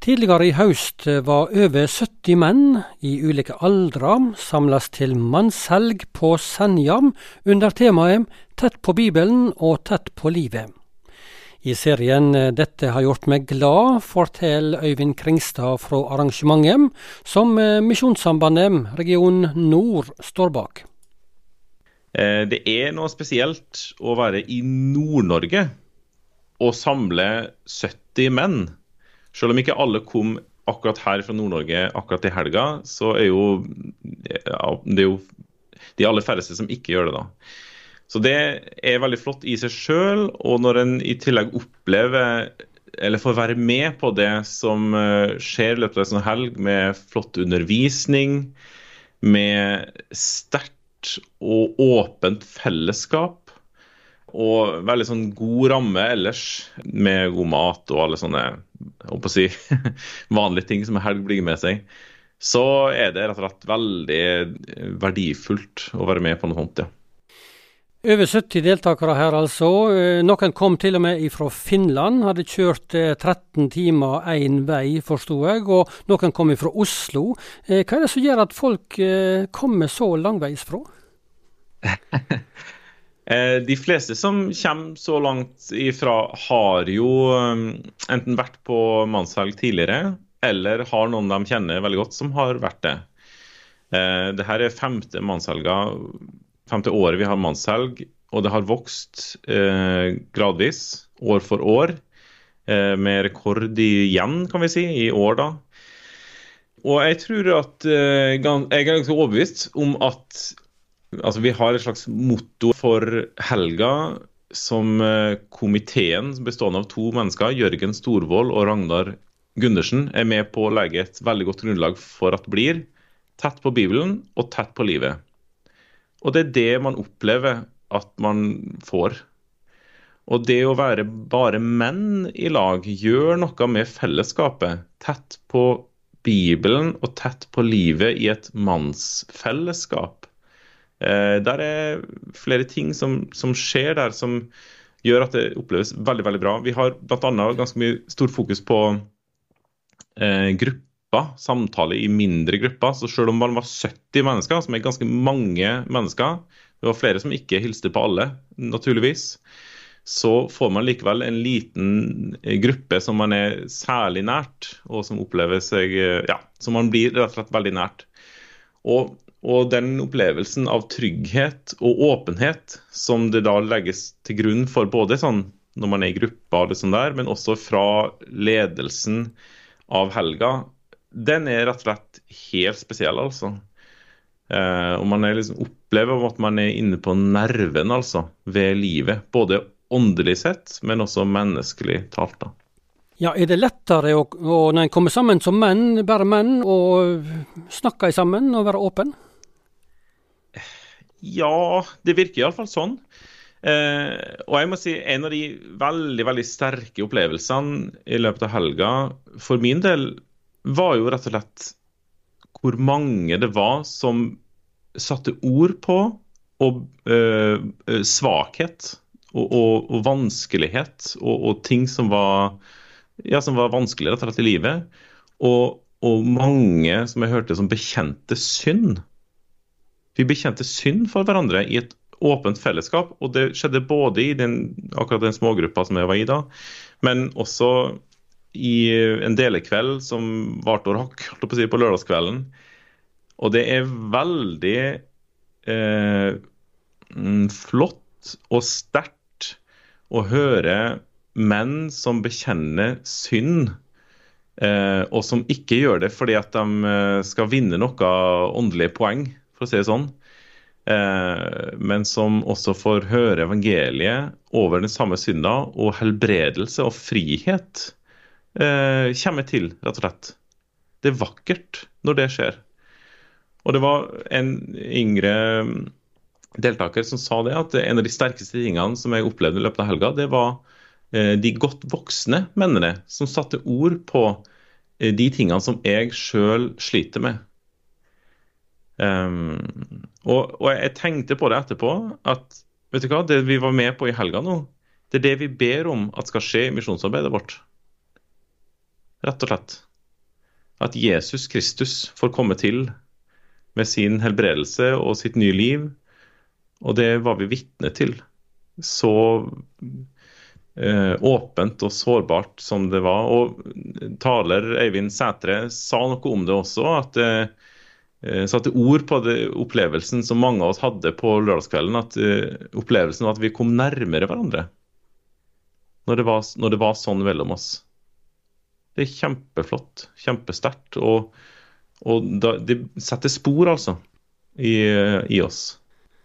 Tidligere i høst var over 70 menn i ulike aldre samles til mannshelg på Senja under temaet Tett på Bibelen og tett på livet. I serien Dette har gjort meg glad, forteller Øyvind Kringstad fra arrangementet, som Misjonssambandet region nord står bak. Eh, det er noe spesielt å være i Nord-Norge og samle 70 menn selv om ikke alle kom akkurat her fra Nord-Norge akkurat i helga, så er jo ja, det er jo de aller færreste som ikke gjør det, da. Så det er veldig flott i seg sjøl. Og når en i tillegg opplever, eller får være med på det som eh, skjer i løpet av en sånn helg, med flott undervisning, med sterkt og åpent fellesskap, og veldig sånn god ramme ellers, med god mat og alle sånne å si, vanlige ting som en helg blir med seg, så er det rett og slett veldig verdifullt å være med på noe sånt. ja. Over 70 deltakere her, altså. Eh, noen kom til og med fra Finland. Hadde kjørt 13 eh, timer én vei, forsto jeg. Og noen kom fra Oslo. Eh, hva er det som gjør at folk kommer så langveisfra? Eh, de fleste som kommer så langt ifra, har jo eh, enten vært på mannshelg tidligere, eller har noen de kjenner veldig godt som har vært det. Eh, Dette er femte mannshelga, femte året vi har mannshelg, og det har vokst gradvis, år for år. Med rekord igjen, kan vi si, i år, da. Og jeg tror at Jeg er ganske overbevist om at Altså, vi har et slags motto for helga som eh, komiteen, bestående av to mennesker, Jørgen Storvold og Ragnar Gundersen, er med på å legge et veldig godt grunnlag for at det blir tett på Bibelen og tett på livet. Og det er det man opplever at man får. Og det å være bare menn i lag gjør noe med fellesskapet. Tett på Bibelen og tett på livet i et mannsfellesskap. Eh, der er flere ting som, som, skjer der som gjør at det oppleves veldig veldig bra. Vi har bl.a. ganske mye stort fokus på eh, grupper, samtale i mindre grupper. Så selv om man var 70 mennesker, som er ganske mange mennesker, det var flere som ikke hilste på alle, naturligvis, så får man likevel en liten eh, gruppe som man er særlig nært, og som opplever seg eh, Ja, som man blir rett og slett veldig nært. Og og den opplevelsen av trygghet og åpenhet som det da legges til grunn for både sånn når man er i gruppa, og sånn der, men også fra ledelsen av helga, den er rett og slett helt spesiell, altså. Eh, og man liksom opplever at man er inne på nerven altså, ved livet. Både åndelig sett, men også menneskelig talt. da. Ja, Er det lettere å, å, når en kommer sammen som menn, bare menn, og snakke sammen og være åpen? Ja, det virker iallfall sånn. Eh, og jeg må si en av de veldig veldig sterke opplevelsene i løpet av helga for min del var jo rett og slett hvor mange det var som satte ord på og, eh, svakhet og, og, og vanskelighet og, ting som var, ja, som var vanskelig rett og slett i livet. Og mange som jeg hørte som bekjente synd. Vi bekjente synd for hverandre i et åpent fellesskap. Og det skjedde både i den, akkurat den smågruppa som jeg var i da, men også i en delekveld som varte over hakk, på si, på lørdagskvelden. Og det er veldig eh, mm, flott og sterkt å høre menn som bekjenner synd, eh, og som ikke gjør det fordi at de eh, skal vinne noe åndelige poeng for å si det sånn. Eh, men som også får høre evangeliet over den samme synda, og helbredelse og frihet eh, kommer til, rett og slett. Det er vakkert når det skjer. Og det var en yngre deltaker som sa det, at en av de sterkeste tingene som jeg opplevde i løpet av helga, det var eh, de godt voksne mennene som satte ord på eh, de tingene som jeg sjøl sliter med. Um, og, og, jeg tenkte på det etterpå, at vet du hva, det vi var med på i helga nå, det er det vi ber om at skal skje i misjonsarbeidet vårt. Rett og slett. At Jesus Kristus får komme til med sin helbredelse og sitt nye liv. Og det var vi vitne til. Så eh, åpent og sårbart som det var. Og taler Øyvind Sætre sa noe om det også. at eh, satte ord på det, opplevelsen som mange av oss hadde på lørdagskvelden. at uh, Opplevelsen av at vi kom nærmere hverandre når det var, når det var sånn mellom oss. Det er kjempeflott, kjempesterkt. Og, og da, det setter spor, altså, i, i, oss.